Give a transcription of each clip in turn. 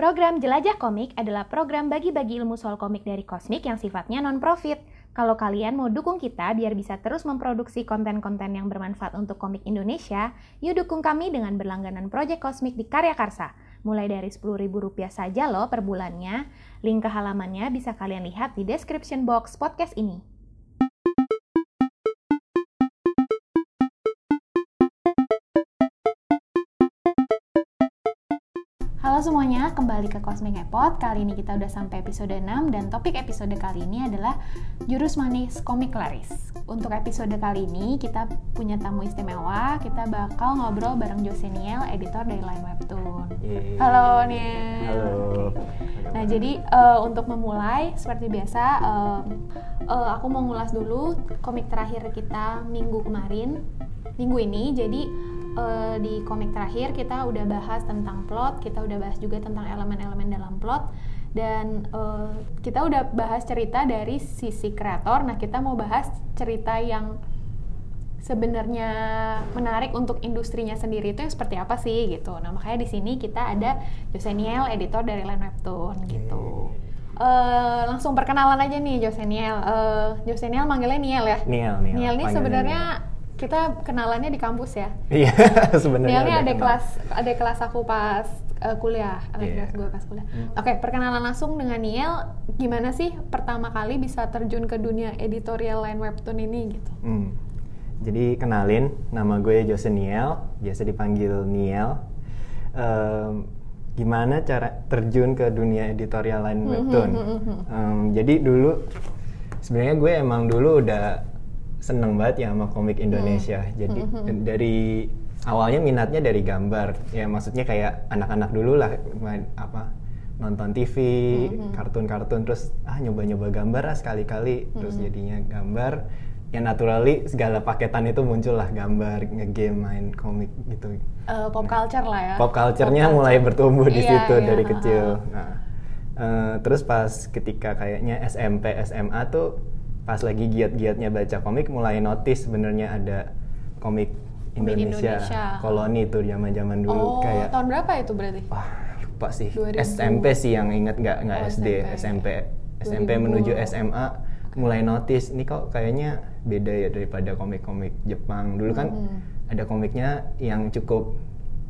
Program Jelajah Komik adalah program bagi-bagi ilmu soal komik dari Kosmik yang sifatnya non-profit. Kalau kalian mau dukung kita biar bisa terus memproduksi konten-konten yang bermanfaat untuk komik Indonesia, yuk dukung kami dengan berlangganan Project Kosmik di Karya Karsa. Mulai dari Rp10.000 saja loh per bulannya. Link ke halamannya bisa kalian lihat di description box podcast ini. Halo semuanya, kembali ke Cosmic Epot. Kali ini kita udah sampai episode 6 dan topik episode kali ini adalah Jurus Manis Komik Laris. Untuk episode kali ini kita punya tamu istimewa. Kita bakal ngobrol bareng Jose Niel, editor dari Line Webtoon. Yeay. Halo Niel. Halo. Nah jadi eh, untuk memulai seperti biasa eh, eh, aku mau ngulas dulu komik terakhir kita minggu kemarin, minggu ini. Jadi eh, di komik terakhir kita udah bahas tentang plot, kita udah bahas juga tentang elemen-elemen dalam plot dan eh, kita udah bahas cerita dari sisi kreator. Nah kita mau bahas cerita yang sebenarnya menarik untuk industrinya sendiri itu yang seperti apa sih gitu. Nah makanya di sini kita ada Joseniel, editor dari Line Webtoon gitu. Eh, langsung perkenalan aja nih Joseniel. Uh, Joseniel manggilnya Niel ya. Niel, Niel. Niel ini sebenarnya kita kenalannya di kampus ya. Iya, sebenarnya. Ini ada kenal. kelas ada kelas aku pas eh, kuliah, ada Iya. kelas gue pas kuliah. Hmm. Oke, perkenalan langsung dengan Niel. Gimana sih pertama kali bisa terjun ke dunia editorial Line Webtoon ini gitu? Hmm. Jadi kenalin, nama gue Jose Niel, biasa dipanggil Niel. Em, gimana cara terjun ke dunia editorial line Mhm, webtoon? mhm, mhm. Em, jadi dulu, sebenarnya gue emang dulu udah seneng banget ya sama komik Indonesia. Jadi Mhm. dari awalnya minatnya dari gambar, ya maksudnya kayak anak-anak dulu lah, main apa nonton TV, Mhm. kartun-kartun, terus ah nyoba-nyoba gambar ah sekali-kali, terus Mhm. jadinya gambar ya naturally segala paketan itu muncul lah gambar ngegame main komik gitu Eh, pop culture lah ya. pop culture-nya Pop mulai culture. bertumbuh di Iya, situ iya, dari kecil nah eh, terus pas ketika kayaknya SMP SMA tuh pas lagi giat-giatnya baca komik mulai notice sebenarnya ada komik Indonesia, Indonesia. koloni tuh zaman-zaman dulu Oh, kayak tahun berapa itu berarti? wah lupa sih 2000. SMP sih yang inget nggak nggak Oh, SD SMP SMP 2000. menuju SMA mulai notice ini kok kayaknya beda ya daripada komik-komik Jepang dulu kan Mhm. ada komiknya yang cukup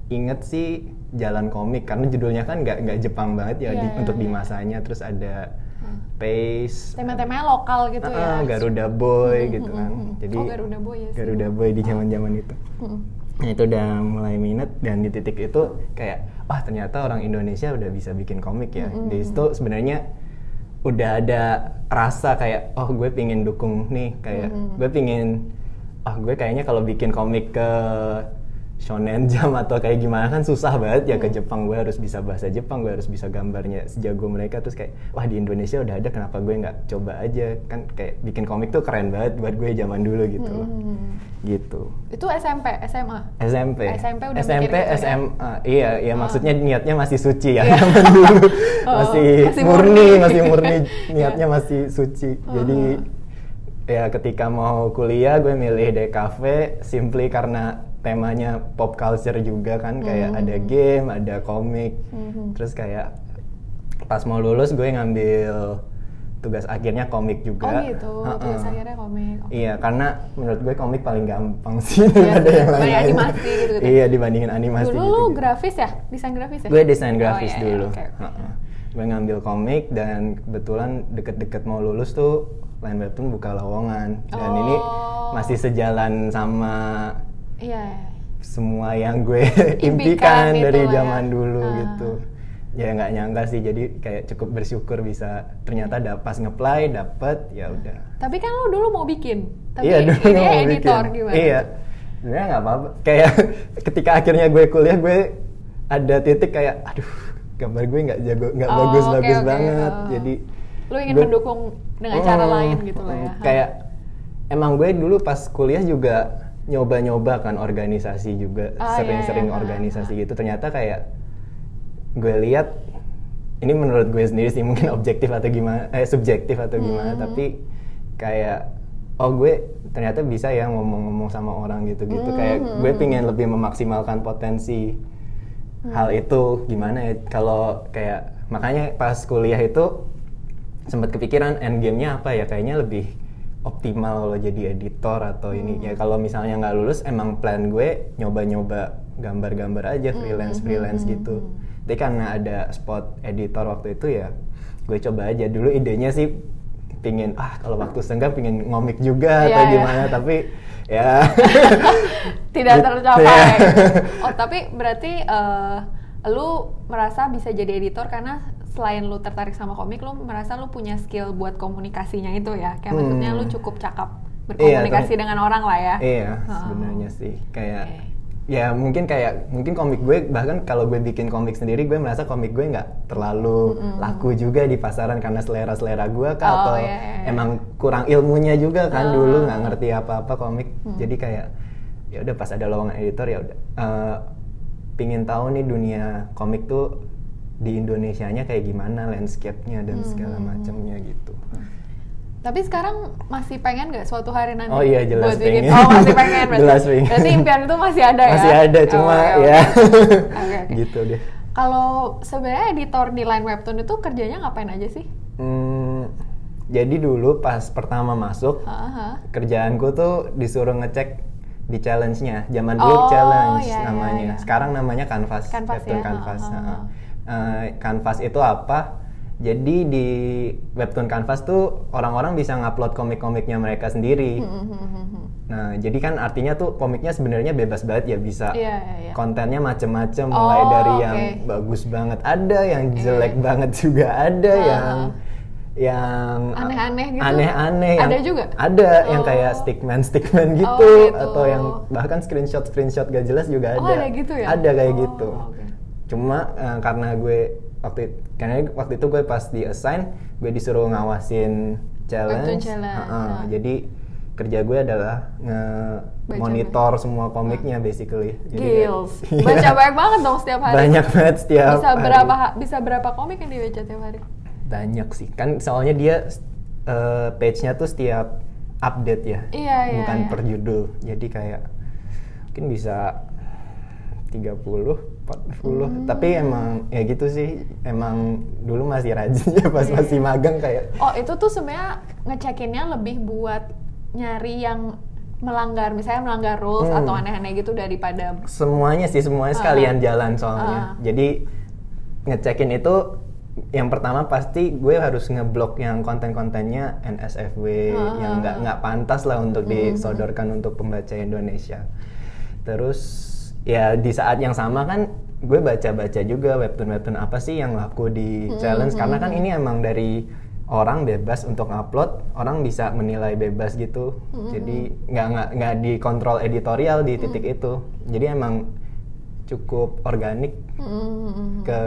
inget sih Jalan Komik karena judulnya kan nggak nggak Jepang banget ya Iya, di- iya, untuk di iya. masanya terus ada Hmm. Pace Tema-temanya lokal gitu ah, ya. Garuda Boy Mhm, gitu kan mhm. jadi Oh, Garuda Boy ya sih. Garuda Boy di zaman-zaman itu Mhm. Nah itu udah mulai minat dan di titik itu kayak wah ternyata orang Indonesia udah bisa bikin komik ya. Mm-mm. Di situ sebenarnya udah ada rasa kayak oh gue pingin dukung nih kayak Mm-mm. gue pingin ah gue kayaknya kalau bikin komik ke Shonen Jump atau kayak gimana kan susah banget ya ke Jepang gue harus bisa bahasa Jepang gue harus bisa gambarnya sejago mereka terus kayak wah di Indonesia udah ada kenapa gue nggak coba aja kan kayak bikin komik tuh keren banget buat gue zaman dulu gitu loh Mhm. gitu Itu SMP, SMA. SMP. SMP udah SMP, gitu ya? SMA. Iya, iya Ah. maksudnya niatnya masih suci ya Iya. zaman dulu. Oh, masih, masih murni, murni. masih murni. Iya. Niatnya masih suci. Jadi ya ketika mau kuliah gue milih DKV simply karena temanya pop culture juga kan kayak Mhm. ada game, ada komik. Mhm. Terus kayak pas mau lulus gue ngambil tugas akhirnya komik juga. Oh gitu, Ha-ha. tugas akhirnya komik. Oke. Iya, karena menurut gue komik paling gampang sih Iya daripada sih, yang lain. animasi gitu-gitu. Iya, dibandingin animasi Dulu gitu. lu grafis ya? Desain grafis ya? Gue desain Oh, grafis iya, iya, dulu. oke, oke. Ha-ha. Gue ngambil komik dan kebetulan deket-deket mau lulus tuh Line Webtoon buka lowongan dan ini Oh. masih sejalan sama Iya. iya. semua yang gue Impikan impikan dari ya. zaman dulu Ah. gitu. Ya nggak nyangka sih, jadi kayak cukup bersyukur bisa ternyata da- pas ngeplay dapet ya udah. Tapi kan lu dulu mau bikin. Tapi iya dulu mau editor bikin. gimana? Iya, sebenarnya nggak apa-apa. Kayak ketika akhirnya gue kuliah, gue ada titik kayak, aduh, gambar gue nggak jago, nggak Oh, bagus-bagus oke, oke. banget. Oh. Jadi Lu ingin gue- mendukung dengan cara Mm, lain gitu lah ya. Kayak emang gue dulu pas kuliah juga nyoba-nyoba kan organisasi juga, Ah, iya, sering-sering iya. organisasi gitu. Ternyata kayak gue lihat ini menurut gue sendiri sih mungkin objektif atau gimana eh subjektif atau gimana Hmm. tapi kayak oh gue ternyata bisa ya ngomong-ngomong sama orang gitu-gitu kayak Hmm. gue pingin lebih memaksimalkan potensi hal itu gimana ya kalau kayak makanya pas kuliah itu sempat kepikiran end game-nya apa ya kayaknya lebih optimal kalau jadi editor atau ini ya kalau misalnya nggak lulus emang plan gue nyoba-nyoba gambar-gambar aja freelance freelance gitu tapi karena ada spot editor waktu itu ya gue coba aja dulu idenya sih pingin ah kalau waktu senggang pingin ngomik juga Iya, atau iya. gimana tapi ya tidak Gitu, tercapai. ya. oh tapi berarti eh, lu merasa bisa jadi editor karena selain lu tertarik sama komik, lu merasa lu punya skill buat komunikasinya itu ya. Kayak Hmm. maksudnya lu cukup cakap berkomunikasi Iya, dengan orang lah ya. Iya, Oh. sebenarnya sih kayak Oke. ya mungkin kayak mungkin komik gue bahkan kalau gue bikin komik sendiri gue merasa komik gue nggak terlalu laku juga di pasaran karena selera selera gue kah Oh, atau iya, iya, iya. emang kurang ilmunya juga kan Oh. dulu nggak ngerti apa apa komik Hmm. jadi kayak ya udah pas ada lowongan editor ya udah eh, pingin tahu nih dunia komik tuh di Indonesianya kayak gimana landscape-nya dan Hmm, segala macamnya gitu. Tapi sekarang masih pengen nggak suatu hari nanti? Oh iya, jelas buat bikin- pengen. Oh masih pengen berarti. Jelas pengen. Berarti impian itu masih ada ya? Masih ada cuma Oh, ya oke. Oke, oke. gitu deh. Kalau sebenarnya editor di line webtoon itu kerjanya ngapain aja sih? Hmm, jadi dulu pas pertama masuk Haha. kerjaanku tuh disuruh ngecek di challenge-nya. Zaman dulu Oh, challenge iya, namanya. iya. Sekarang namanya Canvas. Canvas Webtoon ya, Canvas. ha, ha, ha. Eh, Canvas itu apa? Jadi di Webtoon Canvas tuh orang-orang bisa ngupload komik-komiknya mereka sendiri. Hmm, hmm, hmm. Nah, jadi kan artinya tuh komiknya sebenarnya bebas banget ya bisa Iya, iya, iya. kontennya macem-macem mulai Oh, dari yang oke. bagus banget ada, yang Iya. jelek banget juga ada, Ah. yang yang Aneh-aneh gitu? Aneh-aneh yang Ada juga? Ada yang Oh. kayak stickman stickman gitu, Oh, gitu. atau yang bahkan screenshot screenshot gak jelas juga Oh, ada. ada gitu ya? Ada kayak Oh, gitu. Cuma eh, karena gue waktu karena waktu itu gue pas di assign gue disuruh ngawasin challenge. Challenge, Heeh, ah. Jadi kerja gue adalah nge monitor semua komiknya basically. Jadi Gils. kayak- Baca banyak banget dong setiap hari. Banyak banget setiap Bisa hari. berapa bisa berapa komik yang dibaca tiap hari? Banyak sih. Kan soalnya dia eh, page-nya tuh setiap update ya. Iya, iya, Bukan iya. per judul. Jadi kayak mungkin bisa 30, 40. Hmm. Tapi emang ya gitu sih. Emang dulu masih rajin ya pas Iya, masih magang kayak Oh itu tuh sebenarnya ngecekinnya lebih buat nyari yang melanggar misalnya melanggar rules Hmm. atau aneh-aneh gitu daripada semuanya sih semuanya Ah. sekalian jalan soalnya. Ah. Jadi ngecekin itu yang pertama pasti gue harus ngeblok yang konten-kontennya NSFW Ah. yang nggak nggak pantas lah untuk disodorkan untuk pembaca Indonesia. Terus ya di saat yang sama kan gue baca-baca juga webtoon-webtoon apa sih yang laku di challenge. Karena kan ini emang dari orang bebas untuk upload orang bisa menilai bebas gitu. Jadi nggak nggak nggak dikontrol editorial di titik itu. Jadi emang cukup organik Hmm, ke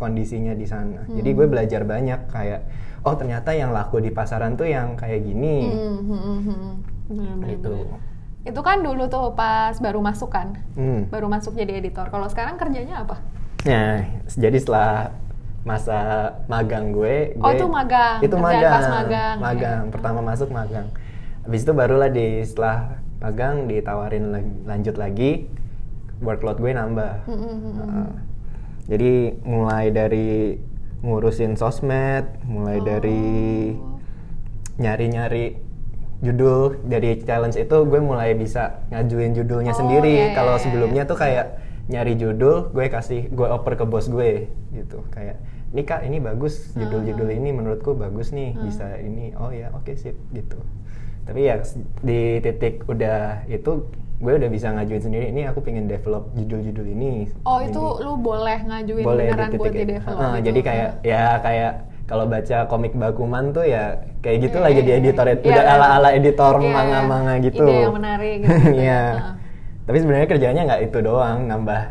kondisinya di sana. Jadi gue belajar banyak kayak oh ternyata yang laku di pasaran tuh yang kayak gini. Hmm, hmm, hmm, hmm. Bener-bener. gitu Itu kan dulu tuh pas baru masuk kan, Hmm. baru masuk jadi editor. Kalau sekarang kerjanya apa? Nah, jadi setelah masa magang gue, Oh, gue- itu magang, Itu magang. pas magang, ya. Magang. Pertama masuk magang. Habis itu barulah di setelah magang ditawarin lanjut lagi, workload gue nambah. Hmm, hmm. Heeh. jadi mulai dari ngurusin sosmed, mulai dari Oh. nyari-nyari judul dari challenge itu gue mulai bisa ngajuin judulnya Oh, sendiri. iya, iya, Kalau iya, sebelumnya iya. tuh kayak nyari judul, gue kasih gue oper ke bos gue gitu. Kayak ini kak ini bagus judul-judul ini menurutku bagus nih bisa ini. Oh ya oke sip gitu. Tapi ya di titik udah itu gue udah bisa ngajuin sendiri. Ini aku pengen develop judul-judul ini. Oh itu Ini lu boleh ngajuin boleh beneran di buat titik di itu. develop Heeh, gitu. jadi kayak ya kayak kalau baca komik Bakuman tuh ya kayak gitu Iya, lah iya, jadi iya. editor Iya, udah iya. ala-ala editor Iya, manga-manga gitu. ide yang menarik gitu, gitu ya. Iya. Heeh. Tapi sebenarnya kerjanya nggak itu doang, nambah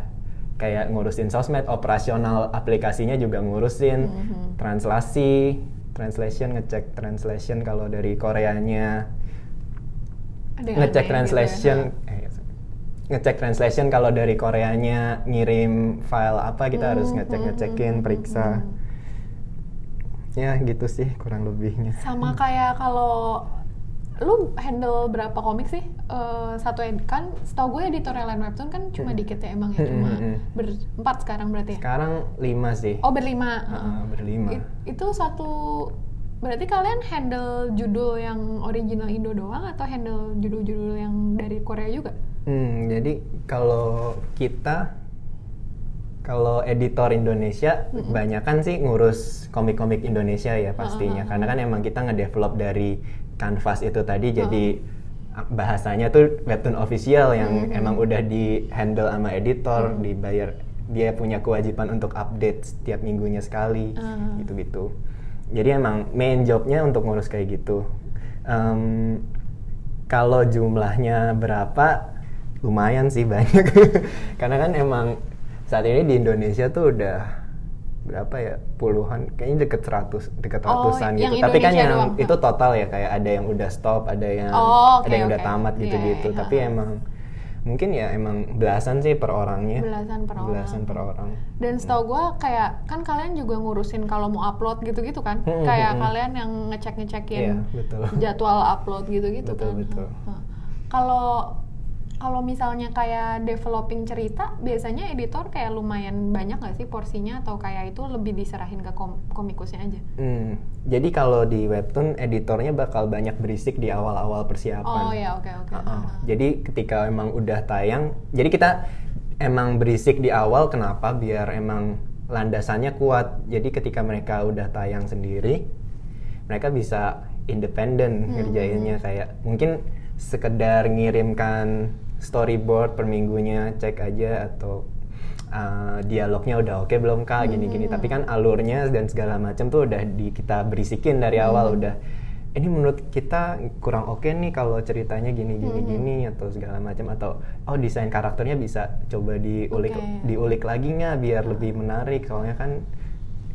kayak ngurusin sosmed, operasional aplikasinya juga ngurusin, Mhm. translasi, translation ngecek translation kalau dari Koreanya Ada ngecek gitu translation ya. eh, ngecek translation kalau dari Koreanya ngirim file apa kita harus Hmm, ngecek hmm, ngecekin hmm, periksa hmm. Ya gitu sih kurang lebihnya Sama kayak kalau lu handle berapa komik sih? Eh, satu ed kan setahu gue editorial line webtoon kan cuma dikit ya emang ya cuma Hmm, hmm, berempat sekarang berarti ya. Sekarang lima sih. Oh berlima. Ah, berlima. It- itu satu berarti kalian handle judul yang original Indo doang atau handle judul-judul yang dari Korea juga? Hmm, jadi kalau kita kalau editor Indonesia kebanyakan sih ngurus komik-komik Indonesia ya pastinya. karena kan emang kita ngedevelop dari kanvas itu tadi jadi ah, bahasanya tuh webtoon official yang emang udah di handle sama editor dibayar dia punya kewajiban untuk update setiap minggunya sekali Ah. gitu-gitu. Jadi emang main jobnya untuk ngurus kayak gitu. Em, kalau jumlahnya berapa? Lumayan sih banyak. Karena kan emang saat ini di Indonesia tuh udah berapa ya puluhan kayaknya deket 100 deket Oh, ratusan gitu tapi kan yang doang, itu total ya kayak ada yang udah stop ada yang Oh, oke, ada yang udah oke. tamat Iya, gitu-gitu iya, tapi ha. emang mungkin ya emang belasan sih per orangnya Belasan per orang. belasan per orang Dan setahu gue kayak kan kalian juga ngurusin kalau mau upload gitu-gitu kan? Hmm, kayak hmm, hmm. kalian yang ngecek-ngecekin Iya, betul. jadwal upload gitu-gitu Betul, kan. betul. Kalau kalau misalnya kayak developing cerita, biasanya editor kayak lumayan banyak nggak sih porsinya atau kayak itu lebih diserahin ke kom- komikusnya aja? Hmm, jadi kalau di webtoon editornya bakal banyak berisik di awal-awal persiapan. Oh ya oke oke. Jadi ketika emang udah tayang, jadi kita emang berisik di awal kenapa? Biar emang landasannya kuat. Jadi ketika mereka udah tayang sendiri, mereka bisa independen ngerjainnya kayak mungkin sekedar ngirimkan storyboard per minggunya cek aja atau uh, dialognya udah oke belum kak? Gini-gini tapi kan alurnya dan segala macam tuh udah di kita berisikin dari awal udah. Ini menurut kita kurang oke nih kalau ceritanya gini gini gini atau segala macam. Atau oh desain karakternya bisa coba diulik Oke. diulik lagi nggak biar lebih menarik? Soalnya kan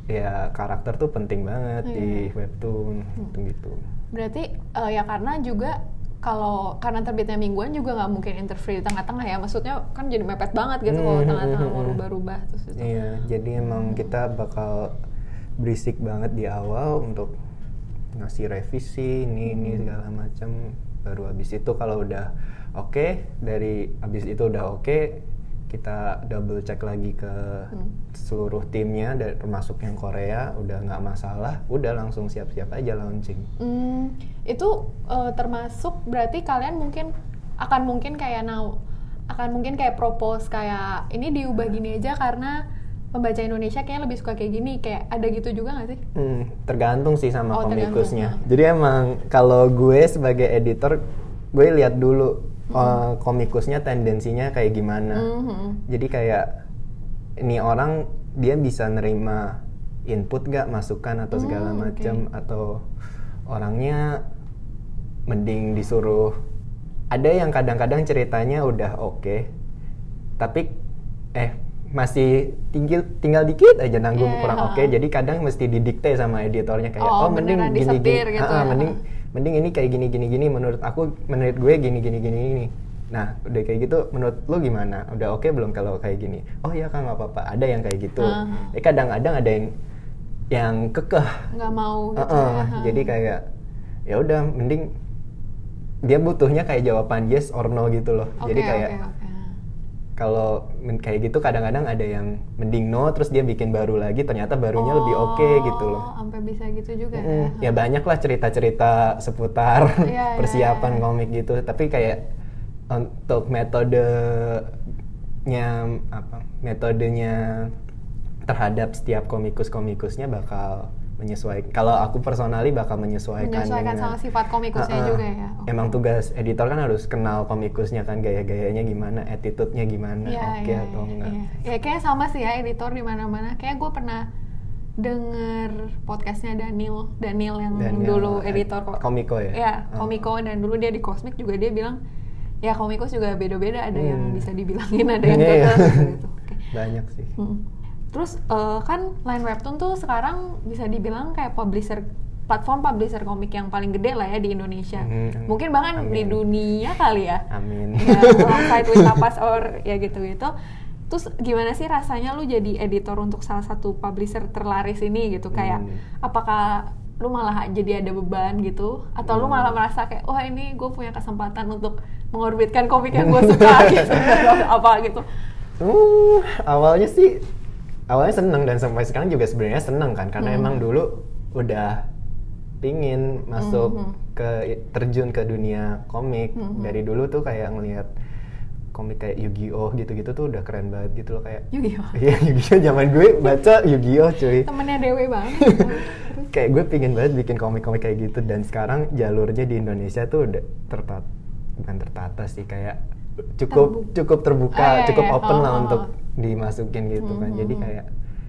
ya karakter tuh penting banget di webtoon gitu gitu Berarti eh, ya karena juga kalau karena terbitnya mingguan juga nggak mungkin interview di tengah-tengah ya. Maksudnya kan jadi mepet banget gitu kalau Hmm, tengah-tengah hmm, mau hmm. rubah-rubah terus itu. Iya, jadi emang kita bakal berisik banget di awal untuk ngasih revisi ini ini segala macam. Baru habis itu kalau udah oke dari habis itu udah oke kita double check lagi ke seluruh timnya dan termasuk yang Korea udah nggak masalah, udah langsung siap-siap aja launching. Hmm, itu eh, termasuk berarti kalian mungkin akan mungkin kayak now akan mungkin kayak propose kayak ini diubah gini aja karena pembaca Indonesia kayaknya lebih suka kayak gini kayak ada gitu juga nggak sih? Hmm, tergantung sih sama Oh, tergantung. komikusnya. Jadi emang kalau gue sebagai editor, gue lihat dulu eh, komikusnya tendensinya kayak gimana. Mhm. Jadi kayak ini orang dia bisa nerima input gak masukan atau segala Hmm, macam atau orangnya mending disuruh ada yang kadang-kadang ceritanya udah oke tapi eh masih tinggal tinggal dikit aja nanggung Iya, kurang oke jadi kadang mesti didikte sama editornya kayak Oh, oh, mending gini gini gitu Ah, ya, mending. Mending ini kayak gini gini gini menurut aku menurut gue gini gini gini gini nah udah kayak gitu menurut lu gimana udah oke belum kalau kayak gini oh ya kan nggak apa-apa ada yang kayak gitu ah. eh kadang-kadang ada yang yang kekeh nggak mau gitu Heeh, ya. ha. jadi kayak ya udah mending dia butuhnya kayak jawaban yes or no gitu loh Oke, jadi kayak oke, oke. Kalau men- kayak gitu kadang-kadang ada yang mending no terus dia bikin baru lagi ternyata barunya lebih oke gitu loh Oh, sampai bisa gitu juga Mm, ya. ya banyak lah cerita-cerita seputar Iya, iya, persiapan iya. komik gitu tapi kayak untuk metodenya apa metodenya terhadap setiap komikus-komikusnya bakal menyesuaikan kalau aku personally bakal menyesuaikan Menyesuaikan dengan- sama sifat komikusnya ah. juga ya. Oke. emang tugas editor kan harus kenal komikusnya kan gaya-gayanya gimana attitude-nya gimana Iya, oke iya, atau iya, enggak iya. Ya kayak sama sih ya editor di mana-mana. Kayak gue pernah denger podcastnya Daniel, Daniel yang Daniel, dulu eh, editor kok. Komiko ya? Iya, Ah. Komiko dan dulu dia di Cosmic juga dia bilang ya komikus juga beda-beda ada yang Hmm. bisa dibilangin ada yang Iya. kekeh gitu. Oke. banyak sih Hmm. Terus eh, kan Line Webtoon tuh sekarang bisa dibilang kayak publisher platform publisher komik yang paling gede lah ya di Indonesia. Mhm. Mungkin bahkan di Amin. dunia kali ya. amin ya, alongside with Tapas or ya gitu-gitu. Terus gimana sih rasanya lu jadi editor untuk salah satu publisher terlaris ini gitu? Kayak Hmm. apakah lu malah jadi ada beban gitu atau lu Hmm. malah merasa kayak wah ini gue punya kesempatan untuk mengorbitkan komik yang gue suka gitu apa gitu Uh, awalnya sih awalnya seneng dan sampai sekarang juga sebenarnya seneng kan karena Mhm. emang dulu udah pingin masuk Mhm. ke terjun ke dunia komik Mhm. dari dulu tuh kayak ngelihat komik kayak Yu-Gi-Oh gitu-gitu tuh udah keren banget gitu loh kayak Yu-Gi-Oh Iya Yu-Gi-Oh zaman gue baca Yu-Gi-Oh cuy temennya Dewe banget kayak gue pingin banget bikin komik-komik kayak gitu dan sekarang jalurnya di Indonesia tuh udah tertata bukan tertata sih kayak cukup Terbuka. cukup terbuka Ah, iya, cukup iya. open Oh, lah oh, untuk oh. Dimasukin gitu kan Mhm, jadi mhm. kayak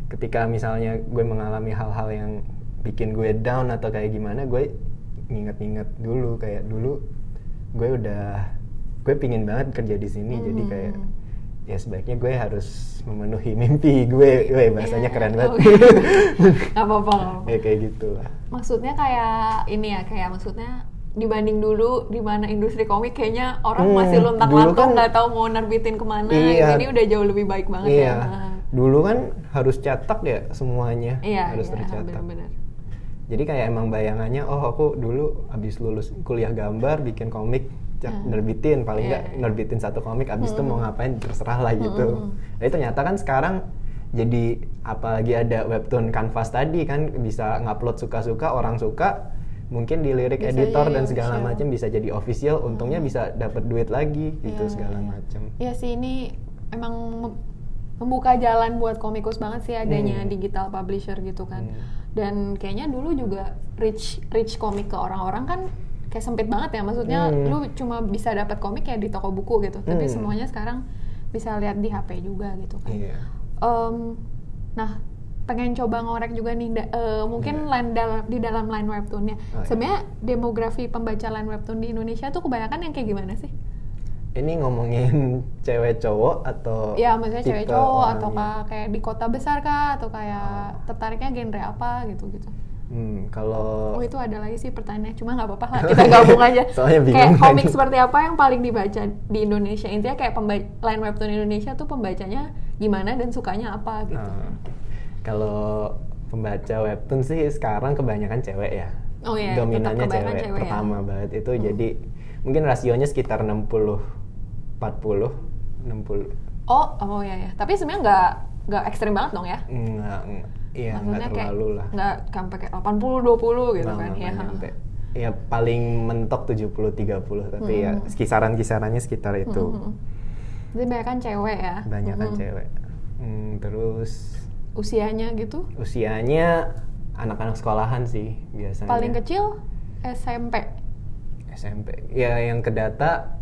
ketika misalnya gue mengalami hal-hal yang bikin gue down atau kayak gimana gue nginget-nginget dulu kayak dulu gue udah gue pingin banget kerja di sini jadi Mhm. kayak ya sebaiknya gue harus memenuhi mimpi gue, gue bahasanya Iya, keren banget. oke. Nggak apa-apa ya kayak gitu lah. maksudnya kayak ini ya kayak maksudnya dibanding dulu di mana industri komik kayaknya orang Hmm, masih dulu luntang-lantung kan- nggak tahu mau nerbitin ke mana Iya. ini udah jauh lebih baik banget iya. ya Nah, Dulu kan harus cetak ya semuanya. iya harus iya tercetak. benar-benar Jadi kayak emang bayangannya oh aku dulu habis lulus kuliah gambar bikin komik Hmm. nerbitin paling Iya, nggak iya. nerbitin satu komik abis itu Hmm. mau ngapain terserah lah gitu. Hmm. Tapi ternyata kan sekarang jadi apalagi ada webtoon canvas tadi kan bisa ngupload suka-suka orang suka mungkin di lirik Bisa editor dan segala macam bisa jadi official untungnya bisa dapat duit lagi gitu Iya, segala macam. Iya sih ini emang mem- membuka jalan buat komikus banget sih adanya Hmm. digital publisher gitu kan. Hmm. Dan kayaknya dulu juga reach reach komik ke orang-orang kan kayak sempit banget ya. Maksudnya Hmm. lu cuma bisa dapat komik ya di toko buku gitu. Tapi Hmm. semuanya sekarang bisa lihat di HP juga gitu kan. Iya. Em, nah, pengen coba ngorek juga nih, da- eh, mungkin Iya. line dal- di dalam line webtoonnya. Oh, iya. Sebenarnya demografi pembaca line webtoon di Indonesia tuh kebanyakan yang kayak gimana sih? Ini ngomongin cewek cowok atau Ya, maksudnya cewek cowok atau kayak di kota besar kah atau kayak tertariknya genre apa gitu-gitu. Hmm, kalau Oh itu ada lagi sih pertanyaannya, cuma nggak apa-apa lah kita gabung aja. Soalnya bingung kayak komik seperti apa yang paling dibaca di Indonesia? Intinya kayak line webtoon Indonesia tuh pembacanya gimana dan sukanya apa gitu. Ah, kalau pembaca webtoon sih sekarang kebanyakan cewek ya. Oh iya, Dominannya cewek, cewek ya. pertama banget itu Hmm. jadi mungkin rasionya sekitar 60 40 60 Oh, oh ya ya. Tapi sebenarnya nggak nggak ekstrim banget dong ya? enggak iya kayak terlalu lah. nggak sampai kayak 80 20 gitu Nggak- kan nggak ya. nyampe. Ya paling mentok 70 30 tapi ya Hmm. kisaran-kisarannya sekitar itu. Hmm. Jadi banyak kan cewek ya. Banyak kan Hmm. cewek. Hmm, terus Usianya gitu? usianya anak-anak sekolahan sih biasanya. Paling kecil SMP. SMP. Ya yang ke data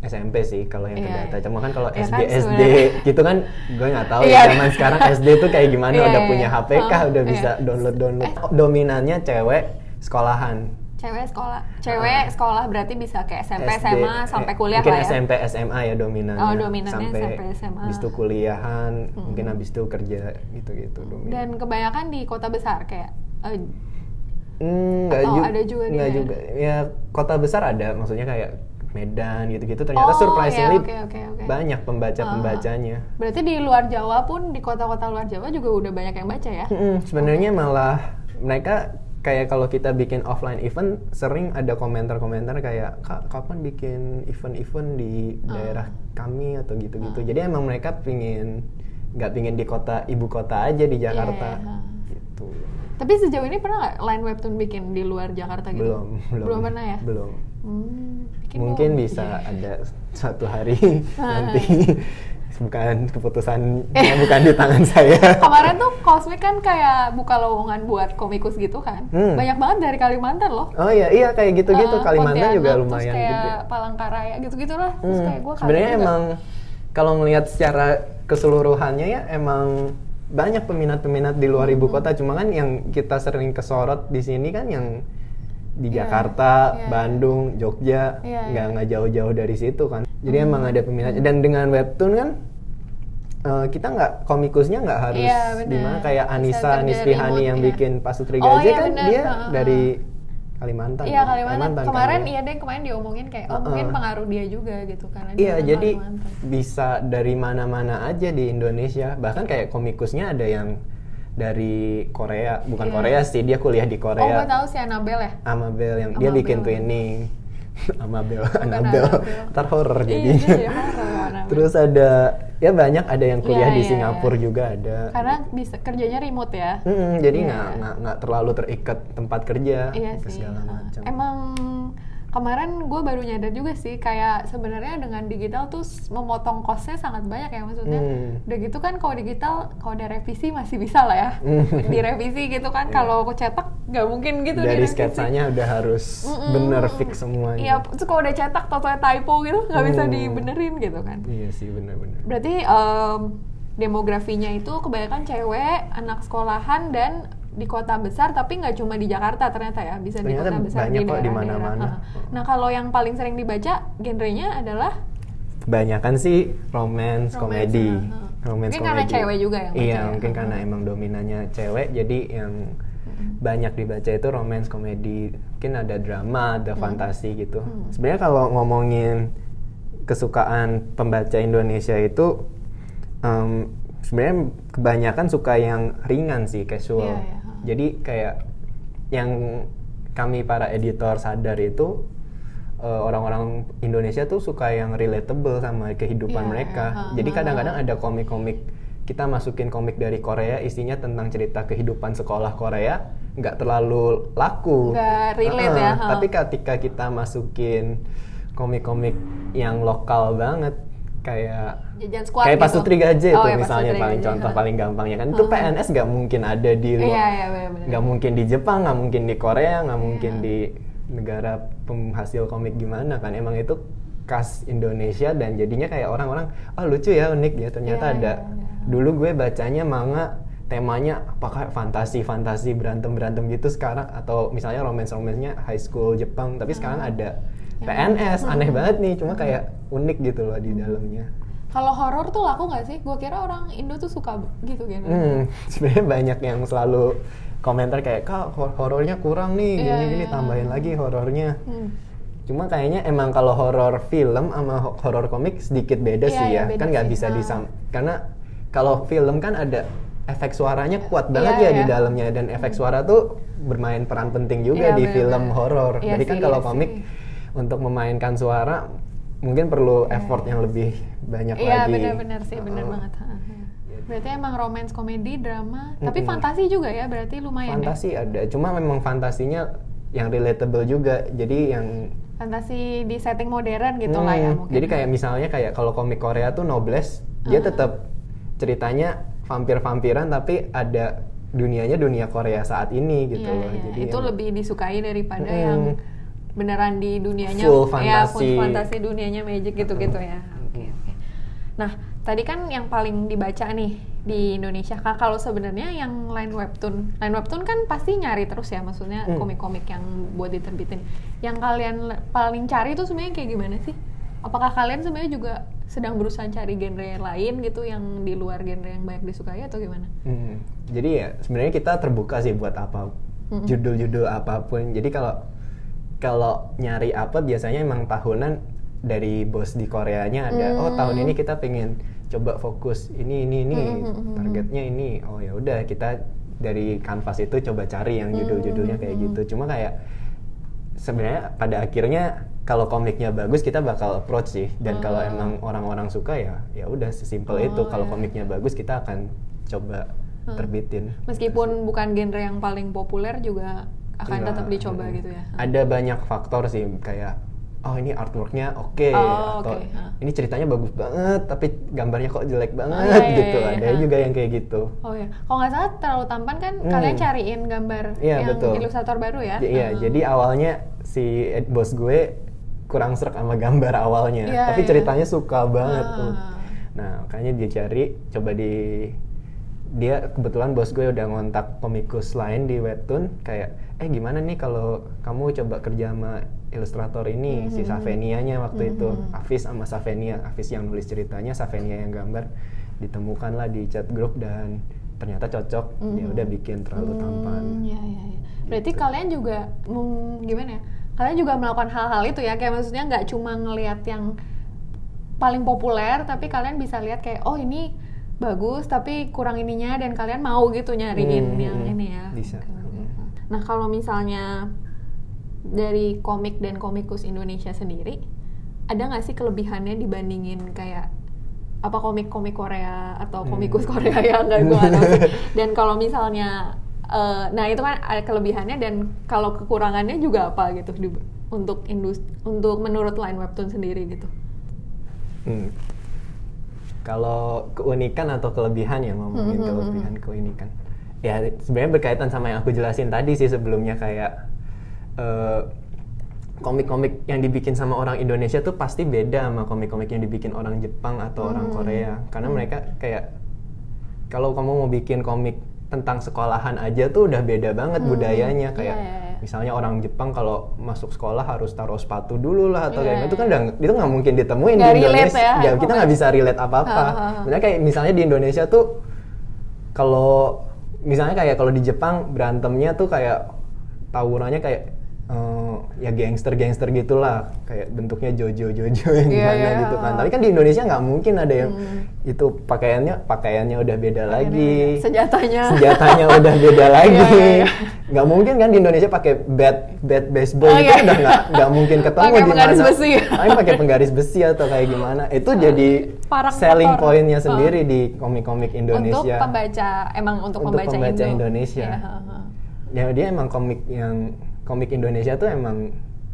SMP sih kalau yang ke Iya, data. iya. Cuma kan kalau Ya SD kan, SD gitu kan gue nggak tahu Iya. ya zaman sekarang SD tuh kayak gimana Iya, udah iya, punya iya. HP kah Oh, udah bisa download download. Eh. Dominannya cewek sekolahan. Cewek sekolah. Cewek sekolah berarti bisa kayak SMP, SD, SMA sampai eh, kuliah mungkin lah ya. SMP SMA ya dominannya. Oh, dominannya sampai SMP, SMA. Habis itu kuliahan, Hmm. mungkin habis itu kerja gitu-gitu dominan. Dan kebanyakan di kota besar kayak eh, Hmm, nggak Atau ju- ada juga di nggak daerah? juga. Ya kota besar ada, maksudnya kayak Medan gitu-gitu. Ternyata Oh, surprisingly ya, oke, oke, oke. banyak pembaca-pembacanya. berarti di luar Jawa pun di kota-kota luar Jawa juga udah banyak yang baca ya. Mm-mm, sebenarnya malah mereka kayak kalau kita bikin offline event sering ada komentar-komentar kayak kak kapan bikin event-event di Ah. daerah kami atau gitu-gitu. Jadi emang mereka pingin nggak pingin di kota ibu kota aja di Jakarta iya. gitu. Tapi sejauh ini pernah nggak line webtoon bikin di luar Jakarta gitu? Belum, belum. Belum pernah ya? Belum. Hmm, Mungkin dong. bisa Iya. ada suatu hari nanti bukan keputusan bukan di tangan saya. Kemarin tuh Cosmic kan kayak buka lowongan buat komikus gitu kan. Hmm. Banyak banget dari Kalimantan loh. Oh iya iya kayak gitu-gitu Eh, Kalimantan juga Pontianak, lumayan terus kayak gede. Palangkaraya gitu-gitu lah. Terus Hmm, kayak gue Sebenarnya emang kalau ngelihat secara keseluruhannya ya emang banyak peminat-peminat di luar ibu Hmm. kota. Cuma kan yang kita sering kesorot di sini kan yang di Iya, Jakarta, iya. Bandung, Jogja, Iya, nggak iya. nggak jauh-jauh dari situ kan. Jadi Hmm. emang ada peminatnya. Dan dengan webtoon kan eh, kita nggak komikusnya nggak harus Iya, benar. di mana kayak Anissa remote, yang iya. bikin Pasutri Oh, Gajah iya, kan benar. dia Heeh, dari Kalimantan. Iya kan? Kalimantan. kan Kemarin ya? iya deh kemarin diomongin kayak oh Uh-uh. mungkin pengaruh dia juga gitu karena dia Iya, orang jadi Kalimantan. bisa dari mana-mana aja di Indonesia. Bahkan kayak komikusnya ada yang dari Korea bukan Iya. Korea sih dia kuliah di Oh, gue Korea tahu si Annabelle ya. Amabel yang dia bikin Amabel. twinning Amabel Anabel Annabelle. ntar horror Iya, jadinya jadi horror Annabelle. terus ada ya banyak ada yang kuliah Iya, di iya, Singapura iya. juga ada karena bisa kerjanya remote ya. Mm-mm, jadi Iya. nggak nggak nggak terlalu terikat tempat kerja Iya ke sih. segala macam Emang kemarin gue baru nyadar juga sih kayak sebenarnya dengan digital tuh memotong costnya sangat banyak ya maksudnya. Hmm. Udah gitu kan kalau digital kalau ada revisi masih bisa lah ya. Hmm. Direvisi gitu kan. Iya. Kalau aku cetak nggak mungkin gitu dari direvisi. sketsanya udah harus Mm-mm. bener fix semuanya Iya, terus kalau udah cetak totalnya typo gitu nggak bisa Hmm. dibenerin gitu kan. iya sih bener-bener Berarti em, demografinya itu kebanyakan cewek, anak sekolahan dan di kota besar tapi nggak cuma di Jakarta ternyata ya bisa di Ternyata kota besar banyak di kok di mana-mana. Nah, Nah kalau yang paling sering dibaca genrenya adalah? Kebanyakan sih romance, Romance, komedi. romance Mungkin karena cewek juga yang baca iya ya. mungkin karena emang dominannya cewek jadi yang banyak dibaca itu romance komedi. Mungkin ada drama ada fantasi gitu. Hmm. sebenarnya kalau ngomongin kesukaan pembaca Indonesia itu em, sebenarnya kebanyakan suka yang ringan sih casual. Iya, uh. Jadi kayak yang kami para editor sadar itu eh, orang-orang Indonesia tuh suka yang relatable sama kehidupan Iya, mereka. ha, Jadi kadang-kadang ada komik-komik kita masukin komik dari Korea isinya tentang cerita kehidupan sekolah Korea nggak terlalu laku. Nggak relate Heeh, ya, ha. Tapi ketika kita masukin komik-komik yang lokal banget kayak jajan squad kayak gitu. Pasutri Gaje Oh, itu ya, misalnya paling Gaje, contoh paling gampangnya. Kan itu. PNS nggak mungkin ada di luar iya, benar-benar. nggak mungkin di Jepang nggak mungkin di Korea nggak mungkin Iya. di negara penghasil komik gimana kan. Emang itu khas Indonesia dan jadinya kayak orang-orang oh lucu ya unik. Ya ternyata Iya, ada. iya, dulu gue bacanya manga temanya apakah fantasi fantasi berantem berantem gitu sekarang? Atau misalnya romance romansnya high school Jepang tapi sekarang ada Yang- PNS aneh banget nih cuma kayak unik gitu loh di dalamnya Kalau horor tuh laku nggak sih? Gue kira orang Indo tuh suka gitu gitu. Hmm, sebenarnya banyak yang selalu komentar kayak kak hor- horornya kurang nih Iya, gini gini iya. tambahin lagi horornya Hmm. cuma kayaknya emang kalau horor film sama ho- horor komik sedikit beda Iya, sih iya, ya beda kan nggak bisa Ah. disam karena kalau film kan ada efek suaranya kuat banget Iya, ya di iya. dalamnya dan efek suara tuh bermain peran penting juga Iya, di bener-bener. film horor Iya jadi kan kalau komik sih. untuk memainkan suara mungkin perlu effort yang lebih banyak Iya lagi benar-benar sih, benar banget. Ha. Berarti emang romance komedi, drama, tapi Mm-mm. fantasi juga ya, berarti lumayan ya? fantasi ada cuma memang fantasinya yang relatable juga jadi yang Fantasi di setting modern gitu lah ya mungkin. jadi kayak misalnya kayak kalau komik Korea tuh Noblesse dia Ah. tetap ceritanya vampir-vampiran tapi ada dunianya dunia Korea saat ini gitu Iya, loh iya. jadi itu yang- lebih disukai daripada Mm-mm. yang beneran di dunianya Full ya full fantasi. fantasi dunianya magic gitu-gitu ya. Oke, oke. Nah, tadi kan yang paling dibaca nih di Indonesia. Kalau sebenarnya yang line webtoon, line webtoon kan pasti nyari terus ya, maksudnya Hmm. komik-komik yang buat diterbitin. Yang kalian paling cari itu sebenarnya kayak gimana sih? Apakah kalian sebenarnya juga sedang berusaha cari genre lain gitu yang di luar genre yang banyak disukai atau gimana? Hmm, jadi ya sebenarnya kita terbuka sih buat apa Mm-mm. judul-judul apa pun jadi kalau kalau nyari apa biasanya emang tahunan dari bos di Koreanya ada oh tahun Hmm. ini kita pengen coba fokus ini ini ini Hmm, hmm, targetnya ini. Oh ya udah kita dari kanvas itu coba cari yang judul-judulnya kayak gitu. cuma kayak sebenarnya pada akhirnya kalau komiknya bagus kita bakal approach sih. Dan kalau emang orang-orang suka ya ya udah sesimpel itu. Oh, kalau ya. komiknya bagus kita akan coba Hmm. terbitin. Meskipun bukan genre yang paling populer juga akan Enggak, tetap dicoba mm. gitu ya. ada banyak faktor sih kayak oh ini artworknya oke Oh, atau oke, ha. ini ceritanya bagus banget tapi gambarnya kok jelek banget iya, iya, gitu iya, ada ha. juga yang kayak gitu Oh ya, kalau nggak salah terlalu tampan kan Hmm. kalian cariin gambar Iya, yang betul. ilustrator baru ya? Iya, Hmm. jadi awalnya si bos gue kurang serak sama gambar awalnya, Iya, tapi iya. ceritanya suka banget Ah. tuh. Nah, makanya dia cari, coba di dia kebetulan bos gue udah ngontak komikus lain di webtoon kayak eh gimana nih kalau kamu coba kerja sama ilustrator ini si Mhm. Savenia-nya waktu itu Mhm. Afis sama Savenia Afis yang nulis ceritanya Savenia yang gambar ditemukanlah di chat grup dan ternyata cocok ya Mhm. udah bikin terlalu tampan Hmm, Iya, iya, iya. Berarti Gitu. kalian juga mem- gimana ya? Kalian juga melakukan hal-hal itu ya, kayak maksudnya nggak cuma ngelihat yang paling populer, tapi kalian bisa lihat kayak oh ini bagus tapi kurang ininya dan kalian mau gitu nyariin Hmm, yang hmm, ini ya. bisa. Oke. Nah kalau misalnya dari komik dan komikus Indonesia sendiri, ada nggak sih kelebihannya dibandingin kayak apa komik-komik Korea atau Hmm. komikus Korea ya nggak gue tahu sih. Dan kalau misalnya, eh, nah itu kan ada kelebihannya dan kalau kekurangannya juga apa gitu di, untuk industri untuk menurut line webtoon sendiri gitu. Hmm. Kalau keunikan atau kelebihan ya ngomongin Hmm, hmm, kelebihan keunikan. Ya sebenarnya berkaitan sama yang aku jelasin tadi sih sebelumnya kayak eh, komik-komik yang dibikin sama orang Indonesia tuh pasti beda sama komik-komik yang dibikin orang Jepang atau orang Hmm. Korea. Karena mereka kayak kalau kamu mau bikin komik tentang sekolahan aja tuh udah beda banget Hmm. budayanya kayak Iya, iya, iya. misalnya orang Jepang kalau masuk sekolah harus taruh sepatu dulu lah atau Iya, kayak gitu kan iya. udah itu nggak mungkin ditemuin Nggak di Indonesia ya, Ya, kita nggak bisa relate apa apa. Sebenarnya kayak misalnya di Indonesia tuh kalau misalnya kayak kalau di Jepang berantemnya tuh kayak tawurannya kayak eh, ya gangster-gangster gitulah kayak bentuknya jojo jojo yang Iya, gimana iya, gitu kan tapi kan di Indonesia nggak mungkin ada yang Hmm. itu pakaiannya pakaiannya udah beda lagi Senjatanya. senjatanya udah beda lagi Iya, iya, iya. nggak mungkin kan di Indonesia pakai bat bat baseball Oh, itu iya. udah nggak nggak mungkin ketemu di mana besi. Pakai penggaris besi atau kayak gimana itu jadi Parang selling motor. pointnya Oh. sendiri di komik-komik Indonesia Untuk pembaca, emang untuk, Untuk pembaca, pembaca Indo. Indonesia. Iya, ha, ha. ya dia emang komik yang komik Indonesia tuh emang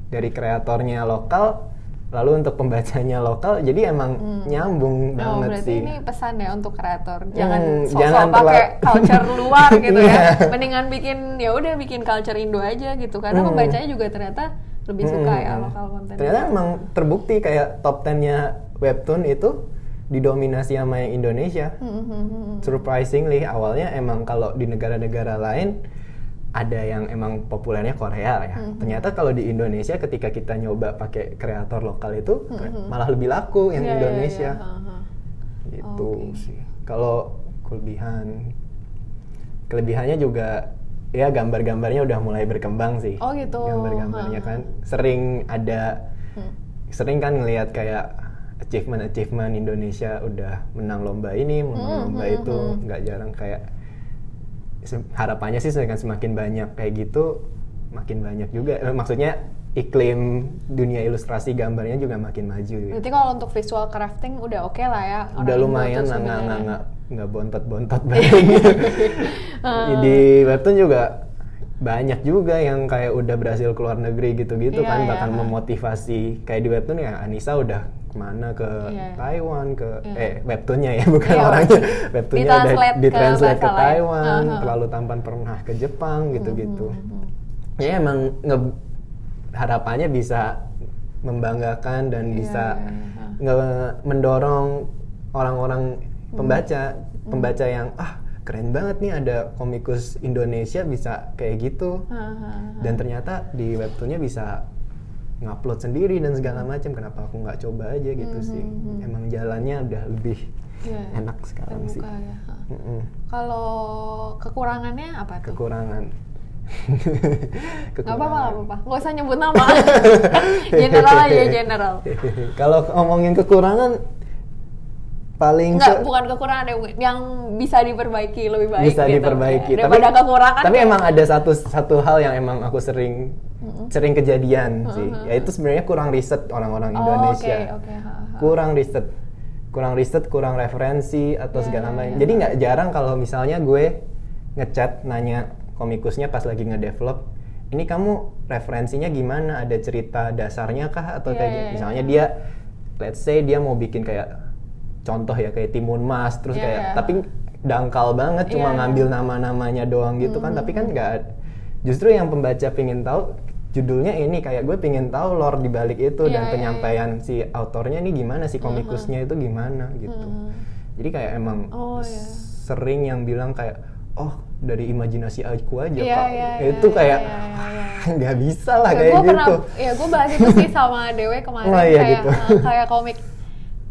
dari kreatornya lokal lalu untuk pembacanya lokal jadi emang nyambung Oh, banget berarti sih ini pesan ya untuk kreator. Jangan Hmm, sok-sok jangan pakai terla- culture luar gitu ya. Iya. Mendingan bikin ya udah bikin culture Indo aja gitu. Karena Hmm. pembacanya juga ternyata lebih suka Hmm, ya hmm. lokal konten. ternyata emang terbukti kayak top 10-nya webtoon itu didominasi sama yang Indonesia Hmm, hmm, hmm, hmm. surprisingly awalnya emang kalau di negara-negara lain ada yang emang populernya Korea ya. Hmm, Ternyata kalau di Indonesia ketika kita nyoba pakai kreator lokal itu malah lebih laku yang Hmm, Iya, Indonesia. ha, ha. Gitu Oke. sih. Kalau kelebihan kelebihannya juga ya gambar-gambarnya udah mulai berkembang sih. Oh, gitu. Gambar-gambarnya kan sering ada Hmm. sering kan ngelihat kayak achievement achievement Indonesia udah menang lomba ini, menang Hmm, lomba hmm, itu, hmm. nggak jarang kayak harapannya sih dengan semakin banyak kayak gitu, makin banyak juga. Eh, maksudnya iklim dunia ilustrasi gambarnya juga makin maju. Berarti kalau untuk visual crafting udah oke lah ya. orang udah lumayan lah nggak nggak nggak nggak bontot-bontot banget. Di webtoon juga banyak juga yang kayak udah berhasil keluar negeri gitu-gitu Iya, kan iya. bahkan memotivasi kayak di webtoon ya Anissa udah ke mana ke Iya. Taiwan ke Iya. eh webtoonnya ya bukan Iya. orangnya webtoonnya udah Ditranslate ke ke. Taiwan Uh-huh. terlalu tampan pernah ke Jepang gitu-gitu Hmm, ya emang nge- harapannya bisa membanggakan dan Iya, bisa iya, iya. nge- mendorong orang-orang pembaca Hmm. pembaca yang ah keren banget nih ada komikus Indonesia bisa kayak gitu ha, ha. dan ternyata di webtoonnya bisa ngupload sendiri dan segala macam kenapa aku nggak coba aja gitu Hmm, sih hmm, hmm. emang jalannya udah lebih Iya, enak sekarang sih terbuka ya. ha. Mm-mm. Kalau kekurangannya apa tuh? kekurangan Gak apa-apa, gak apa-apa. Gak usah nyebut nama. general aja, general. Kalau ngomongin kekurangan paling Enggak, se- bukan kekurangan yang, yang bisa diperbaiki lebih baik bisa gitu. diperbaiki. Ya, Daripada kekurangan. tapi emang ada satu satu hal yang emang aku sering sering kejadian sih. Yaitu sebenarnya kurang riset orang-orang Oh, Indonesia. Oke, oke. ha, ha. Kurang riset. Kurang riset, kurang referensi atau Iya, segala iya, macam. iya. Jadi nggak jarang kalau misalnya gue ngechat nanya komikusnya pas lagi ngedevelop ini kamu referensinya gimana? Ada cerita dasarnya kah atau Iya, kayak iya, gitu? iya. Misalnya dia let's say dia mau bikin kayak contoh ya kayak Timun Mas terus Iya, kayak iya. tapi dangkal banget cuma iya. ngambil nama-namanya doang gitu kan tapi kan nggak justru yang pembaca pingin tahu judulnya ini kayak gue pingin tahu lore di balik itu Iya, dan iya, penyampaian si autornya ini gimana si komikusnya itu gimana gitu. Hmm. jadi kayak emang Oh, iya. sering yang bilang kayak oh dari imajinasi aku aja Iya, pak iya, itu iya, kayak iya, iya, nggak bisa lah Ya, kayak gua gitu. pernah, ya gue bahas itu sih sama Dewe kemarin Oh, iya, kayak gitu. eh, kayak komik.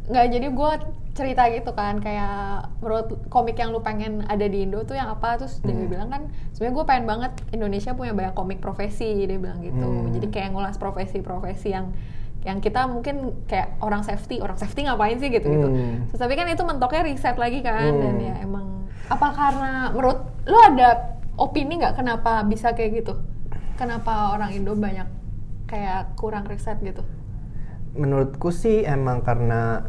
Nggak jadi gue cerita gitu kan kayak menurut komik yang lu pengen ada di Indo tuh yang apa terus Hmm. bilang kan sebenarnya gue pengen banget Indonesia punya banyak komik profesi dia bilang gitu Hmm. jadi kayak ngulas profesi-profesi yang yang kita mungkin kayak orang safety orang safety ngapain sih gitu gitu Hmm. Terus, tapi kan itu mentoknya riset lagi kan Hmm. dan ya emang apa karena menurut lu ada opini nggak kenapa bisa kayak gitu kenapa orang Indo banyak kayak kurang riset gitu menurutku sih emang karena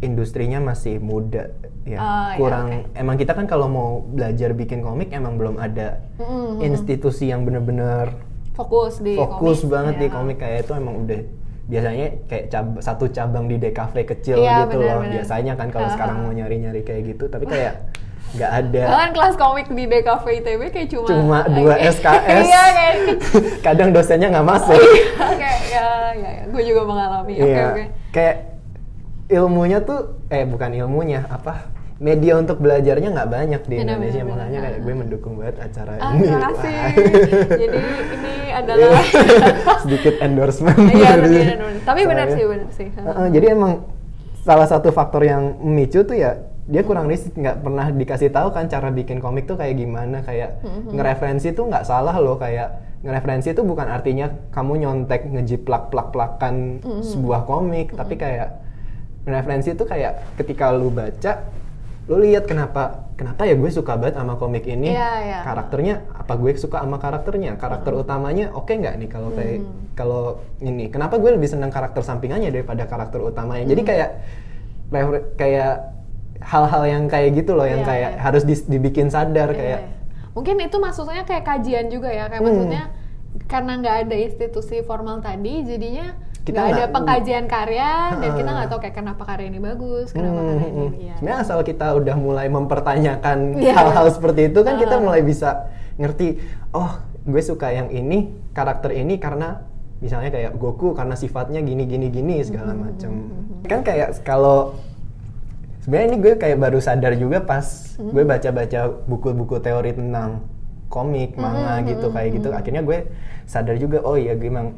industrinya masih muda ya ya, kurang oke. emang kita kan kalau mau belajar bikin komik emang belum ada Mm-mm. institusi yang bener-bener fokus di fokus komik, banget di ya. komik kayak itu emang udah biasanya kayak cab- satu cabang di DKV kecil Iya, gitu benar, loh benar. biasanya kan kalau Ha, sekarang ha. mau nyari-nyari kayak gitu tapi kayak nggak ada Bahkan kelas komik di DKV ITB kayak cuma cuma dua Oke. SKS Iya kayak kadang dosennya nggak masuk Oke, ya, ya, ya. Gue juga mengalami. Oke, Iya, oke. kayak ilmunya tuh eh bukan ilmunya apa media untuk belajarnya nggak banyak di Benar, Indonesia benar, makanya kayak gue mendukung banget acara Ah, ini terima kasih. Jadi ini adalah sedikit endorsement Iya. Tapi benar sih, benar sih. Heeh, jadi emang salah satu faktor yang memicu tuh ya dia kurang riset nggak pernah dikasih tahu kan cara bikin komik tuh kayak gimana kayak Mm-hmm. ngereferensi tuh nggak salah loh kayak ngereferensi tuh bukan artinya kamu nyontek ngejiplak plak plakan Mm-hmm. sebuah komik tapi kayak ngereferensi tuh kayak ketika lu baca lu lihat kenapa kenapa ya gue suka banget sama komik ini Iya, iya. karakternya apa gue suka sama karakternya karakter utamanya oke nggak nih kalau kayak kalau ini kenapa gue lebih senang karakter sampingannya daripada karakter utamanya jadi kayak refer- kayak hal-hal yang kayak gitu loh yang Iya, kayak iya. harus dis- dibikin sadar Iya, kayak iya. Mungkin itu maksudnya kayak kajian juga ya, kayak Hmm. maksudnya karena nggak ada institusi formal tadi, jadinya Kita nggak ada pengkajian karya dan kita nggak tahu kayak kenapa karya ini bagus, kenapa Hmm, karya hmm, ini. hmm. Iya. Sebenarnya asal kita udah mulai mempertanyakan Iya. hal-hal seperti itu kan kita Ah. mulai bisa ngerti, oh gue suka yang ini karakter ini karena misalnya kayak Goku karena sifatnya gini gini gini segala Hmm, macam. Kan kayak kalau sebenarnya ini gue kayak baru sadar juga pas gue baca-baca buku-buku teori tentang komik, Hmm, manga gitu kayak gitu. Akhirnya gue sadar juga, oh iya gue emang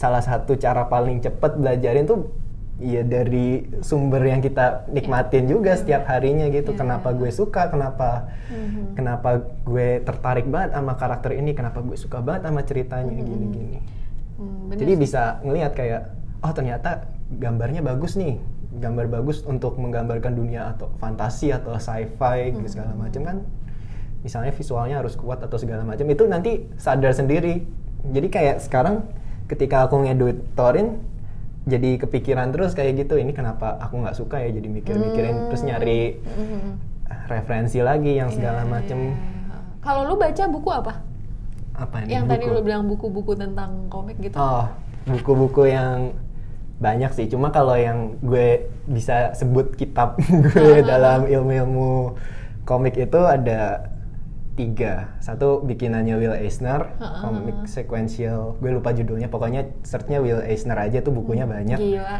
salah satu cara paling cepet belajarin tuh ya dari sumber yang kita nikmatin juga setiap harinya gitu. Iya, Kenapa gue suka, kenapa Mhm. kenapa gue tertarik banget sama karakter ini, kenapa gue suka banget sama ceritanya gini-gini. Hmm, bener Jadi sih. bisa ngelihat kayak oh ternyata gambarnya bagus nih. Gambar bagus untuk menggambarkan dunia atau fantasi atau sci-fi gitu segala macam kan. Misalnya visualnya harus kuat atau segala macam itu nanti sadar sendiri. Jadi kayak sekarang ketika aku ngeditorin jadi kepikiran terus kayak gitu ini kenapa aku nggak suka ya jadi mikir-mikirin terus nyari Mhm. referensi lagi yang segala Iya, macem iya. Kalau lu baca buku apa? apa nih Yang tadi buku? lu bilang buku-buku tentang komik gitu. Oh, buku-buku yang banyak sih. Cuma kalau yang gue bisa sebut kitab gue dalam ilmu-ilmu komik itu ada tiga. Satu bikinannya Will Eisner, ah, komik sequential. Gue lupa judulnya. Pokoknya searchnya Will Eisner aja tuh bukunya banyak. Gila,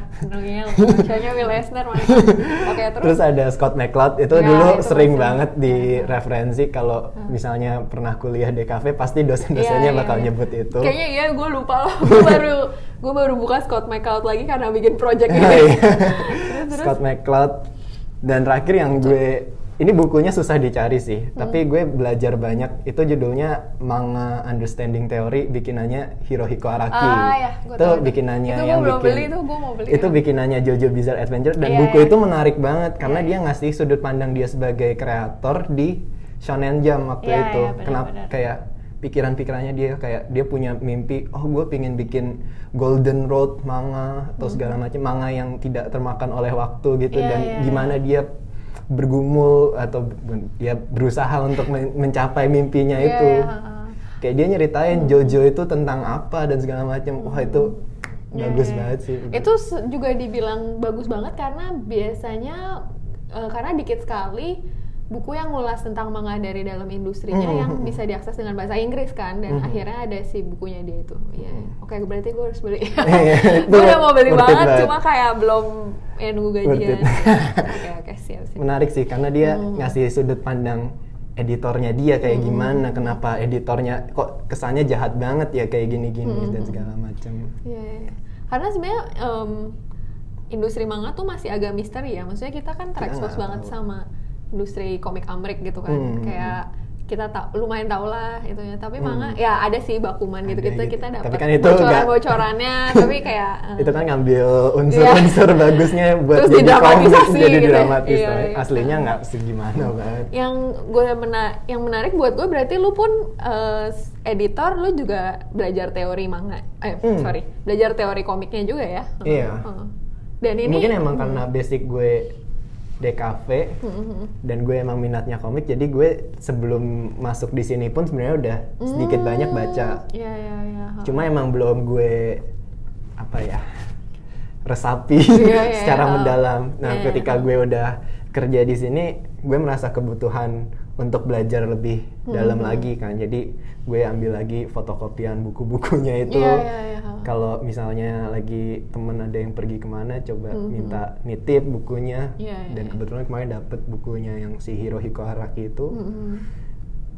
bacanya Will Eisner. Oke, terus, Terus ada Scott McCloud itu Ya, dulu itu sering banget di Ya. referensi kalau misalnya pernah kuliah di kafe pasti dosen-dosennya Iya, iya, bakal iya. nyebut itu. Kayaknya iya, gue lupa loh. gue baru gue baru buka Scott McCloud lagi karena bikin project ini. iya. terus terus. Scott McCloud dan terakhir yang gue ini bukunya susah dicari sih Hmm. tapi gue belajar banyak itu judulnya manga understanding theory bikinannya Hirohiko Araki Ah, ya, gue itu tahu bikinannya Itu yang bikin beli, itu gue mau beli, itu ya. bikinannya Jojo Bizarre Adventure dan Iya, buku iya. itu menarik banget karena Iya, dia ngasih sudut pandang dia sebagai kreator di Shonen Jump waktu Iya, itu iya, benar, kenapa benar. kayak pikiran-pikirannya dia kayak dia punya mimpi oh gue pingin bikin Golden Road manga atau segala macam manga yang tidak termakan oleh waktu gitu Hmm. Iya, dan iya, gimana dia bergumul atau ya berusaha untuk men- mencapai mimpinya Iya, itu. ha-ha. kayak dia nyeritain Jojo itu tentang apa dan segala macam. Wah itu Iya, bagus iya. banget sih. Itu juga dibilang bagus banget karena biasanya eh, karena dikit sekali buku yang ngulas tentang manga dari dalam industrinya Hmm, yang hmm, bisa diakses dengan bahasa Inggris kan dan Hmm. akhirnya ada si bukunya dia itu. Iya. Oke, berarti gue harus beli. Iya, itu gue udah mau beli banget, banget. cuma kayak belum ya nunggu gajian. Oke, oke, siap, siap. menarik sih karena dia Hmm. ngasih sudut pandang editornya dia kayak gimana kenapa editornya kok kesannya jahat banget ya kayak gini-gini Hmm. dan segala macam Iya, iya, iya. Karena sebenarnya em, industri manga tuh masih agak misteri ya. Maksudnya kita kan terekspos banget tahu. sama industri komik Amrik gitu kan. Hmm. Kayak kita tak lumayan tau lah itunya tapi manga ya ada sih bakuman gitu Hmm. Gitu. kita dapat Tapi kan itu bocoran bocorannya tapi kayak eh, itu kan ngambil unsur-unsur bagusnya buat Terus jadi komik, jadi gitu ya. dramatis Iya, iya. aslinya nggak segimana banget yang gue mena yang menarik buat gue berarti lu pun eh, editor lu juga belajar teori manga eh Hmm. sorry belajar teori komiknya juga ya Iya. Heeh. dan ini mungkin emang karena basic gue DKV Hmm, dan gue emang minatnya komik jadi gue sebelum masuk di sini pun sebenarnya udah sedikit banyak baca Iya iya iya. cuma emang belum gue apa ya resapi Iya, iya, secara iya. mendalam nah Iya, iya. ketika gue udah kerja di sini gue merasa kebutuhan untuk belajar lebih Hmm, dalam lagi kan. Jadi gue ambil lagi fotokopian buku-bukunya itu. Iya, iya, iya. kalau misalnya lagi temen ada yang pergi ke mana coba minta nitip bukunya. Hmm, Iya, iya, dan iya. kebetulan kemarin dapet bukunya yang si Hirohiko Araki itu. Mm-mm.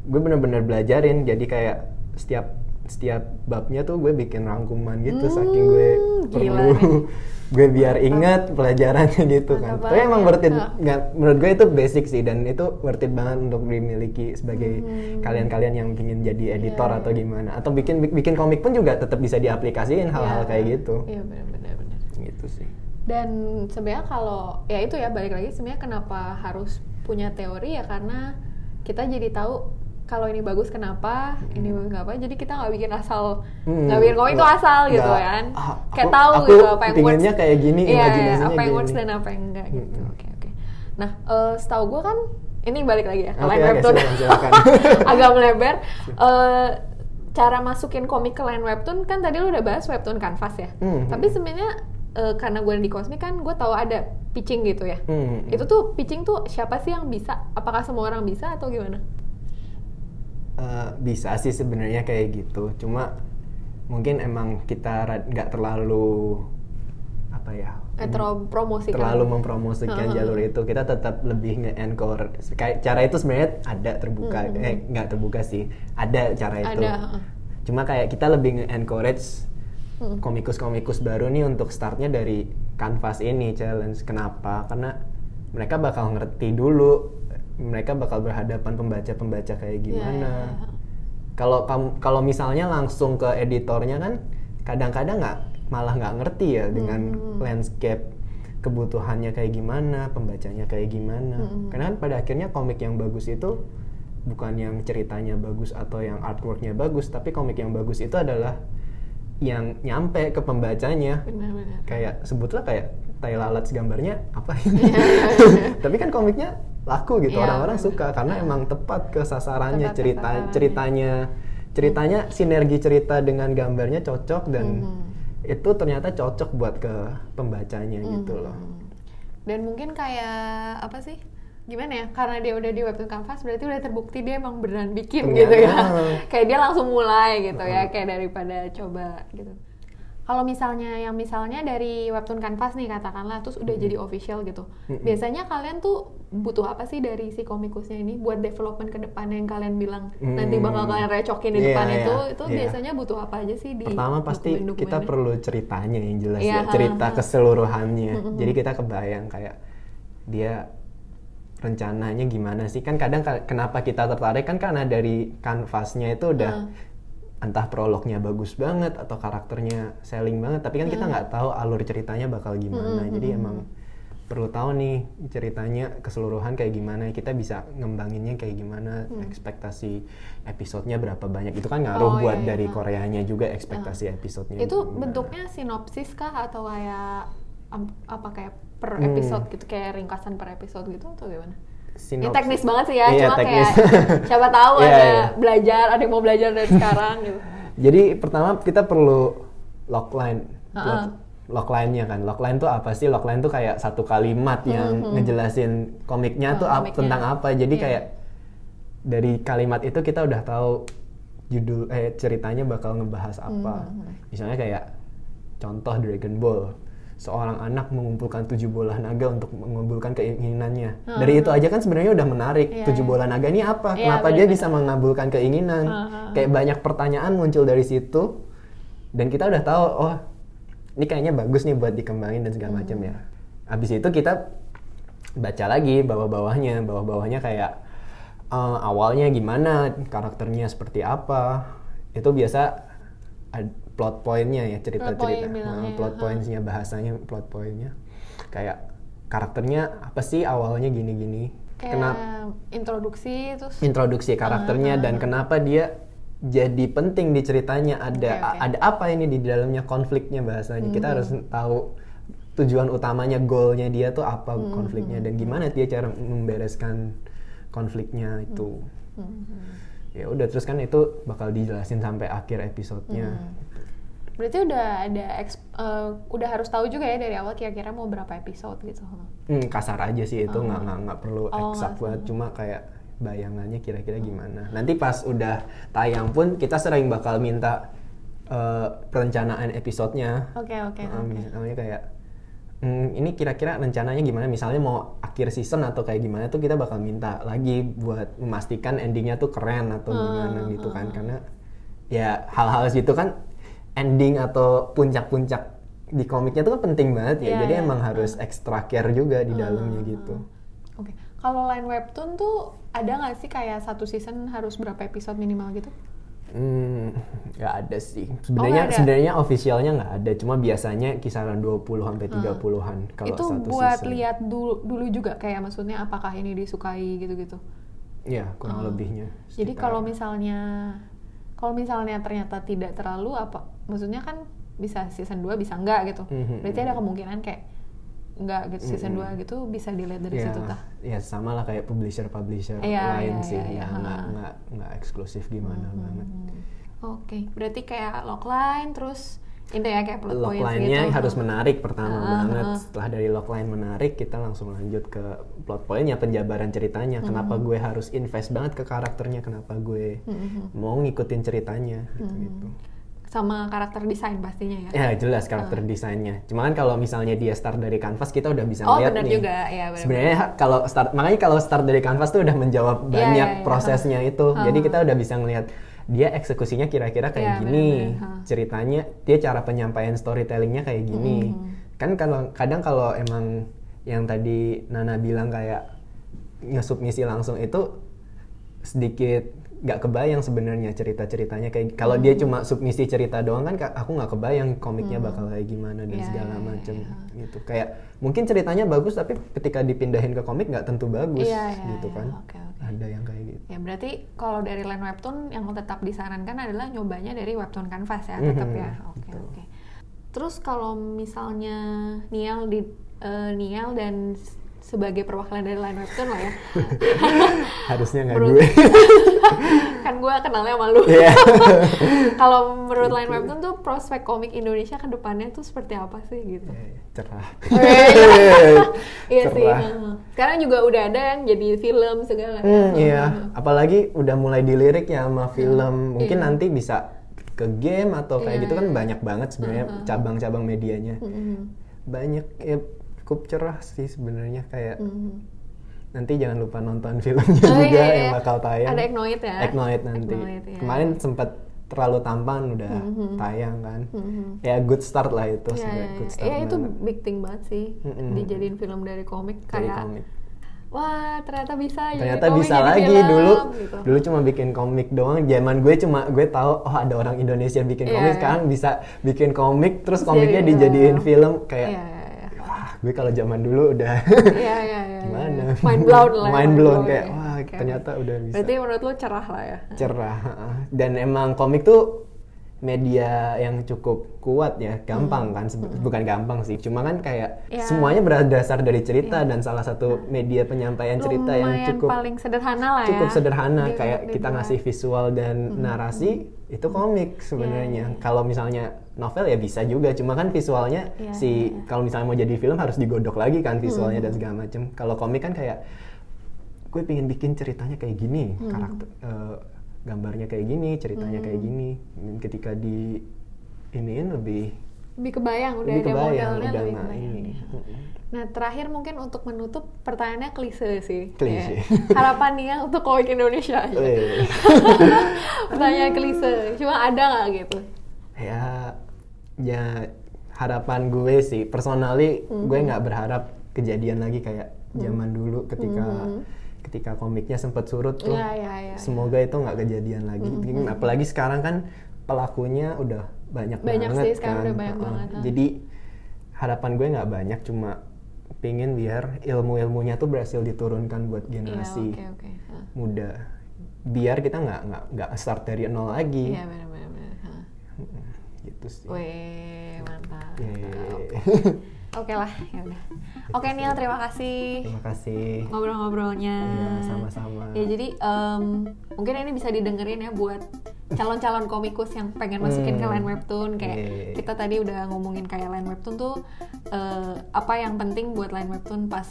gue bener-bener belajarin. Jadi kayak setiap setiap babnya tuh gue bikin rangkuman gitu saking gue Hmm, perlu gue biar ingat pelajarannya gitu kan Mantap tapi emang worth it nggak menurut gue itu basic sih dan itu worth it banget untuk dimiliki sebagai Hmm. kalian-kalian yang ingin jadi editor Iya, atau iya. gimana atau bikin bikin komik pun juga tetap bisa diaplikasiin hal-hal Iya. kayak gitu Iya benar-benar benar. gitu sih Dan sebenarnya kalau ya itu ya balik lagi sebenarnya kenapa harus punya teori ya karena kita jadi tahu kalau ini bagus kenapa, ini bagus kenapa. Jadi kita nggak bikin asal Hmm, nggak bikin komik itu asal gitu nggak, kan. ah, kayak aku- tahu aku gitu apa yang works. kayak gini, Iya, iya, apa yang kayak works dan apa yang enggak gitu. Oke oke. Nah, eh, setahu gue kan ini balik lagi ya Oke, line webtoon. silakan. Agak melebar. Eh, cara masukin komik ke line webtoon kan tadi lu udah bahas webtoon canvas ya. Hmm. Tapi sebenarnya eh, karena gue di kosmik kan gue tahu ada pitching gitu ya. Hmm. Itu tuh pitching tuh siapa sih yang bisa? Apakah semua orang bisa atau gimana? Eh, bisa sih sebenarnya kayak gitu. Cuma mungkin emang kita nggak terlalu apa ya Eh, terlalu promosikan. terlalu mempromosikan Heeh. jalur itu. Kita tetap lebih nge-encore kayak cara itu sebenarnya ada terbuka. Eh nggak terbuka sih. Ada cara itu. Ada, cuma kayak kita lebih nge-encourage Hmm. komikus-komikus baru nih untuk startnya dari kanvas ini challenge. Kenapa? Karena mereka bakal ngerti dulu mereka bakal berhadapan pembaca-pembaca kayak Iya, gimana kalau kamu kalau misalnya langsung ke editornya kan kadang-kadang nggak malah nggak ngerti ya dengan Hmm. landscape kebutuhannya kayak gimana pembacanya kayak gimana Hmm. karena kan pada akhirnya komik yang bagus itu bukan yang ceritanya bagus atau yang artworknya bagus tapi komik yang bagus itu adalah yang nyampe ke pembacanya Benar-benar. kayak sebutlah kayak tai lalat gambarnya apa ini Iya, iya. tapi kan komiknya laku gitu Iya, orang-orang suka karena emang tepat ke sasarannya Tepat cerita sasarannya. ceritanya ceritanya sinergi cerita dengan gambarnya cocok dan Mhm. itu ternyata cocok buat ke pembacanya gitu loh Hmm. Dan mungkin kayak apa sih? Gimana ya? Karena dia udah di webtoon canvas berarti udah terbukti dia emang beneran bikin Ternyata. gitu ya. kayak dia langsung mulai gitu ya, kayak daripada coba gitu. Kalau misalnya yang misalnya dari webtoon canvas nih katakanlah terus udah jadi official gitu. Mm-mm. Biasanya kalian tuh butuh apa sih dari si komikusnya ini buat development ke depan yang kalian bilang nanti bakal Hmm. kalian recokin di Iya, depan iya, itu itu iya. biasanya butuh apa aja sih di pertama pasti kita dokumen-dokumennya? perlu ceritanya yang jelas Iya, ya cerita ha, ha. keseluruhannya Mm-mm. jadi kita kebayang kayak dia rencananya gimana sih kan kadang ka- kenapa kita tertarik kan karena dari kanvasnya itu udah Ah. Entah prolognya bagus banget atau karakternya selling banget tapi kan kita nggak tahu alur ceritanya bakal gimana Mm-mm, jadi mm-mm. emang perlu tahu nih ceritanya keseluruhan kayak gimana kita bisa ngembanginnya kayak gimana ekspektasi episodenya berapa banyak itu kan ngaruh Hmm. Oh, buat iya, iya. dari Koreanya juga ekspektasi episodenya itu gimana. bentuknya sinopsis kah atau kayak apa kayak per Hmm. episode gitu kayak ringkasan per episode gitu atau gimana? Ini Sinopsis. teknis banget sih ya, Iya, cuma teknis. kayak siapa tahu Iya, ada iya. belajar, ada yang mau belajar dari sekarang gitu. Jadi pertama kita perlu logline. Ha-ha. Log, logline-nya kan. Logline tuh apa sih? Logline tuh kayak satu kalimat yang ngejelasin komiknya Oh, tuh ap- komiknya. tentang apa. Jadi Iya. kayak dari kalimat itu kita udah tahu judul eh ceritanya bakal ngebahas apa. Misalnya kayak contoh Dragon Ball. Seorang anak mengumpulkan tujuh bola naga untuk mengabulkan keinginannya. Dari itu aja kan sebenarnya udah menarik. Iya, tujuh iya. bola naga ini apa? Iya, Kenapa dia benar-benar. bisa mengabulkan keinginan? Ah, ah, Kayak banyak pertanyaan muncul dari situ dan kita udah tahu oh ini kayaknya bagus nih buat dikembangin dan segala macam ya. Habis itu kita baca lagi bawah-bawahnya, bawah-bawahnya kayak eh, awalnya gimana, karakternya seperti apa. Itu biasa ad- plot point-nya ya cerita-cerita. point bilangnya Nah, ya, plot ha. point-nya bahasanya plot point-nya. Kayak karakternya apa sih awalnya gini-gini. kayak Kenapa introduksi terus introduksi karakternya dan kenapa dia jadi penting di ceritanya ada Oke, oke. ada apa ini di dalamnya konfliknya bahasanya kita Hmm. harus tahu tujuan utamanya goalnya dia tuh apa Hmm, konfliknya dan gimana dia cara membereskan konfliknya itu Hmm, ya udah terus kan itu bakal dijelasin sampai akhir episodenya Hmm. Berarti udah ada eh, udah harus tahu juga ya dari awal kira-kira mau berapa episode gitu. Hmm, kasar aja sih itu nggak nggak nggak perlu Oh, eksak banget cuma kayak bayangannya kira-kira gimana. Nanti pas udah tayang pun kita sering bakal minta eh, perencanaan episodenya. Oke oke Uh, misalnya kayak "Hmm, ini kira-kira rencananya gimana? Misalnya mau akhir season atau kayak gimana tuh kita bakal minta lagi buat memastikan endingnya tuh keren atau gimana gitu kan. karena ya hal-hal gitu kan ending atau puncak-puncak di komiknya tuh kan penting banget ya Iya, jadi iya. emang harus extra care juga di dalamnya gitu oke kalau line webtoon tuh ada nggak sih kayak satu season harus berapa episode minimal gitu Hmm, nggak ada sih. Sebenarnya nggak ada? sebenarnya officialnya nggak ada, cuma biasanya kisaran 20 sampai 30-an kalau itu satu buat season. lihat dulu dulu juga kayak maksudnya apakah ini disukai gitu-gitu Iya, kurang lebihnya. Jadi kalau misalnya kalau misalnya ternyata tidak terlalu apa maksudnya kan bisa season 2 bisa enggak gitu. Mhm, Berarti ada kemungkinan kayak enggak gitu season 2 gitu bisa dilihat dari ya, situ tah. ya sama lah kayak publisher-publisher Iya, lain iya, sih, iya, iya, ya nggak ha. nggak nggak eksklusif gimana banget. Oke, berarti kayak logline terus itu ya kayak plot Logline-nya gitu. harus menarik pertama Ah, banget. ah. Setelah dari logline menarik, kita langsung lanjut ke plot point-nya, penjabaran ceritanya. Kenapa Mm-hmm. gue harus invest banget ke karakternya? Kenapa gue mau ngikutin ceritanya? Mm-hmm. Gitu-gitu. Sama karakter desain pastinya ya. Ya jelas karakter desainnya. Cuman kalau misalnya dia start dari kanvas kita udah bisa Oh, lihat benar nih. juga. Ya, benar. Sebenarnya kalau start makanya kalau start dari kanvas tuh udah menjawab Iya, banyak iya, iya. prosesnya itu. Jadi kita udah bisa ngelihat dia eksekusinya kira-kira kayak Iya, gini. benar-benar. Ha. Ceritanya dia cara penyampaian storytellingnya kayak gini. Kan kalau kadang kalau emang yang tadi Nana bilang kayak ngesubmisi langsung itu sedikit nggak kebayang sebenarnya cerita-ceritanya kayak kalau dia cuma submisi cerita doang kan ka- aku nggak kebayang komiknya bakal kayak gimana dan Iya, segala iya, macem iya. gitu kayak mungkin ceritanya bagus tapi ketika dipindahin ke komik nggak tentu bagus Iya, iya, gitu iya. kan Oke, oke. ada yang kayak gitu Ya berarti kalau dari line webtoon yang tetap disarankan adalah nyobanya dari webtoon canvas ya tetap Mhm, ya. Oke oke. Terus kalau misalnya Niel di eh, Niel dan sebagai perwakilan dari line webtoon lah ya. harusnya nggak gue kan gue kenalnya sama lu. Iya. kalau menurut line webtoon tuh prospek komik Indonesia ke depannya tuh seperti apa sih gitu? Eh, cerah Iya sih. Sekarang juga udah ada yang jadi film segala. Hmm, iya apalagi udah mulai dilirik ya sama film mungkin Iya. nanti bisa ke game atau kayak Iya, gitu kan iya. banyak banget sebenarnya cabang-cabang medianya Mhm. banyak ya cukup cerah sih sebenarnya kayak Mhm. Nanti jangan lupa nonton filmnya Oh, juga iya, iya. yang bakal tayang Ada Eknoid ya? Eknoid nanti Eknoid, iya. kemarin sempat terlalu tampan udah tayang kan ya good start lah itu Iya, sebenarnya iya, good iya. start Ya, itu banget big thing banget sih Mm-mm. dijadiin film dari komik dari kayak komik wah ternyata bisa ternyata bisa lagi film, dulu gitu. dulu cuma bikin komik doang zaman gue cuma gue tahu oh ada orang Indonesia bikin Iya, komik iya. sekarang bisa bikin komik terus komiknya jadi dijadiin film kayak Iya, iya, iya. wah gue kalau zaman dulu udah Iya, iya, iya. gimana iya. Mind blown lah. ya, mind blown kayak ya. wah Oke. ternyata udah bisa Berarti menurut lu cerah lah ya? cerah dan emang komik tuh media yang cukup kuat ya gampang kan Sebe- bukan gampang sih cuma kan kayak Ya. semuanya berdasar dari cerita dan salah satu media penyampaian cerita yang cukup paling sederhana lah cukup ya. sederhana Di- kayak kita dibuat. ngasih visual dan narasi itu komik sebenarnya kalau misalnya novel ya bisa juga cuma kan visualnya Iya, si kalau misalnya mau jadi film harus digodok lagi kan visualnya dan segala macem kalau komik kan kayak gue pengen bikin ceritanya kayak gini karakter eh, gambarnya kayak gini ceritanya kayak gini Dan ketika di iniin lebih lebih kebayang udah lebih ada kebayang modelnya udah lebih kebayang ini deh. Nah terakhir mungkin untuk menutup pertanyaannya klise sih. Klise. Ya. Harapan Nia untuk komik Indonesia. Eh, Pertanyaan klise. Cuma ada nggak gitu? Ya ya harapan gue sih personally gue nggak berharap kejadian lagi kayak zaman dulu ketika ketika komiknya sempat surut tuh Iya, iya, iya, semoga itu nggak kejadian lagi apalagi sekarang kan pelakunya udah banyak, Banyak banget sih, sekarang kan. udah banyak Heeh. banget, jadi harapan gue nggak banyak cuma pingin biar ilmu-ilmunya tuh berhasil diturunkan buat Iya, generasi oke oke. Hah. muda biar kita nggak nggak nggak start dari nol lagi Iya benar. Hah. Gitu sih Weh, mantap. Yeay. Oke lah, ya udah. Oke Niel, terima kasih terima kasih ngobrol-ngobrolnya. Iya, sama-sama. Ya jadi em, mungkin ini bisa didengerin ya buat calon-calon komikus yang pengen masukin ke Hmm. line webtoon kayak Iya. kita tadi udah ngomongin kayak line webtoon tuh eh, apa yang penting buat line webtoon pas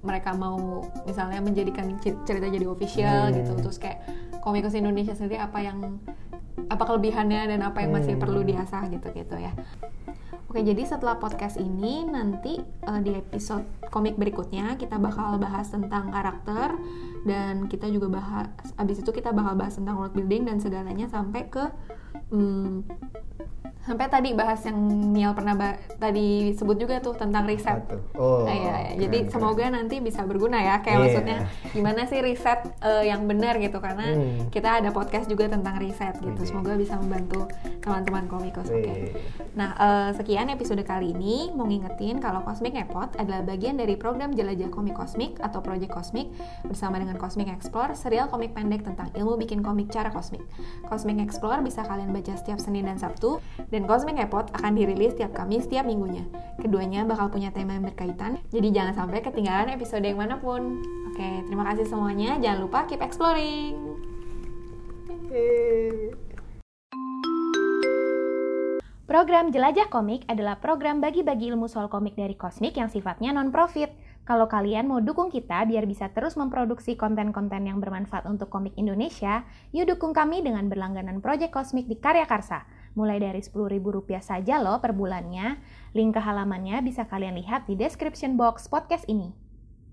mereka mau misalnya menjadikan cerita jadi official Hmm. gitu terus kayak komikus Indonesia sendiri apa yang apa kelebihannya dan apa yang masih Hmm. perlu diasah gitu gitu ya. Oke, jadi setelah podcast ini nanti eh, di episode komik berikutnya kita bakal bahas tentang karakter dan kita juga bahas abis itu kita bakal bahas tentang world building dan segalanya sampai ke hmm, sampai tadi bahas yang Niel pernah ba- tadi sebut juga tuh tentang riset. Oh, Nah, iya, iya. keren, Jadi keren. semoga nanti bisa berguna ya. Kayak Iya. maksudnya gimana sih riset eh, yang benar gitu karena Hmm. kita ada podcast juga tentang riset gitu. Widih. Semoga bisa membantu teman-teman komikus. Oke. Wih. Nah, eh, sekian episode kali ini. Mau ngingetin kalau Cosmic Epot adalah bagian dari program Jelajah Komik Kosmik atau Project Cosmic bersama dengan Cosmic Explore, serial komik pendek tentang ilmu bikin komik cara kosmik. Cosmic Explore bisa kalian baca setiap Senin dan Sabtu, dan Cosmic Epot akan dirilis setiap Kamis setiap minggunya. Keduanya bakal punya tema yang berkaitan, jadi jangan sampai ketinggalan episode yang mana pun. Oke, terima kasih semuanya. Jangan lupa keep exploring. Program Jelajah Komik adalah program bagi-bagi ilmu soal komik dari Kosmik yang sifatnya non-profit. Kalau kalian mau dukung kita biar bisa terus memproduksi konten-konten yang bermanfaat untuk komik Indonesia, yuk dukung kami dengan berlangganan Project Kosmik di Karya Karsa. Mulai dari Rp10.000 saja loh per bulannya. Link ke halamannya bisa kalian lihat di description box podcast ini.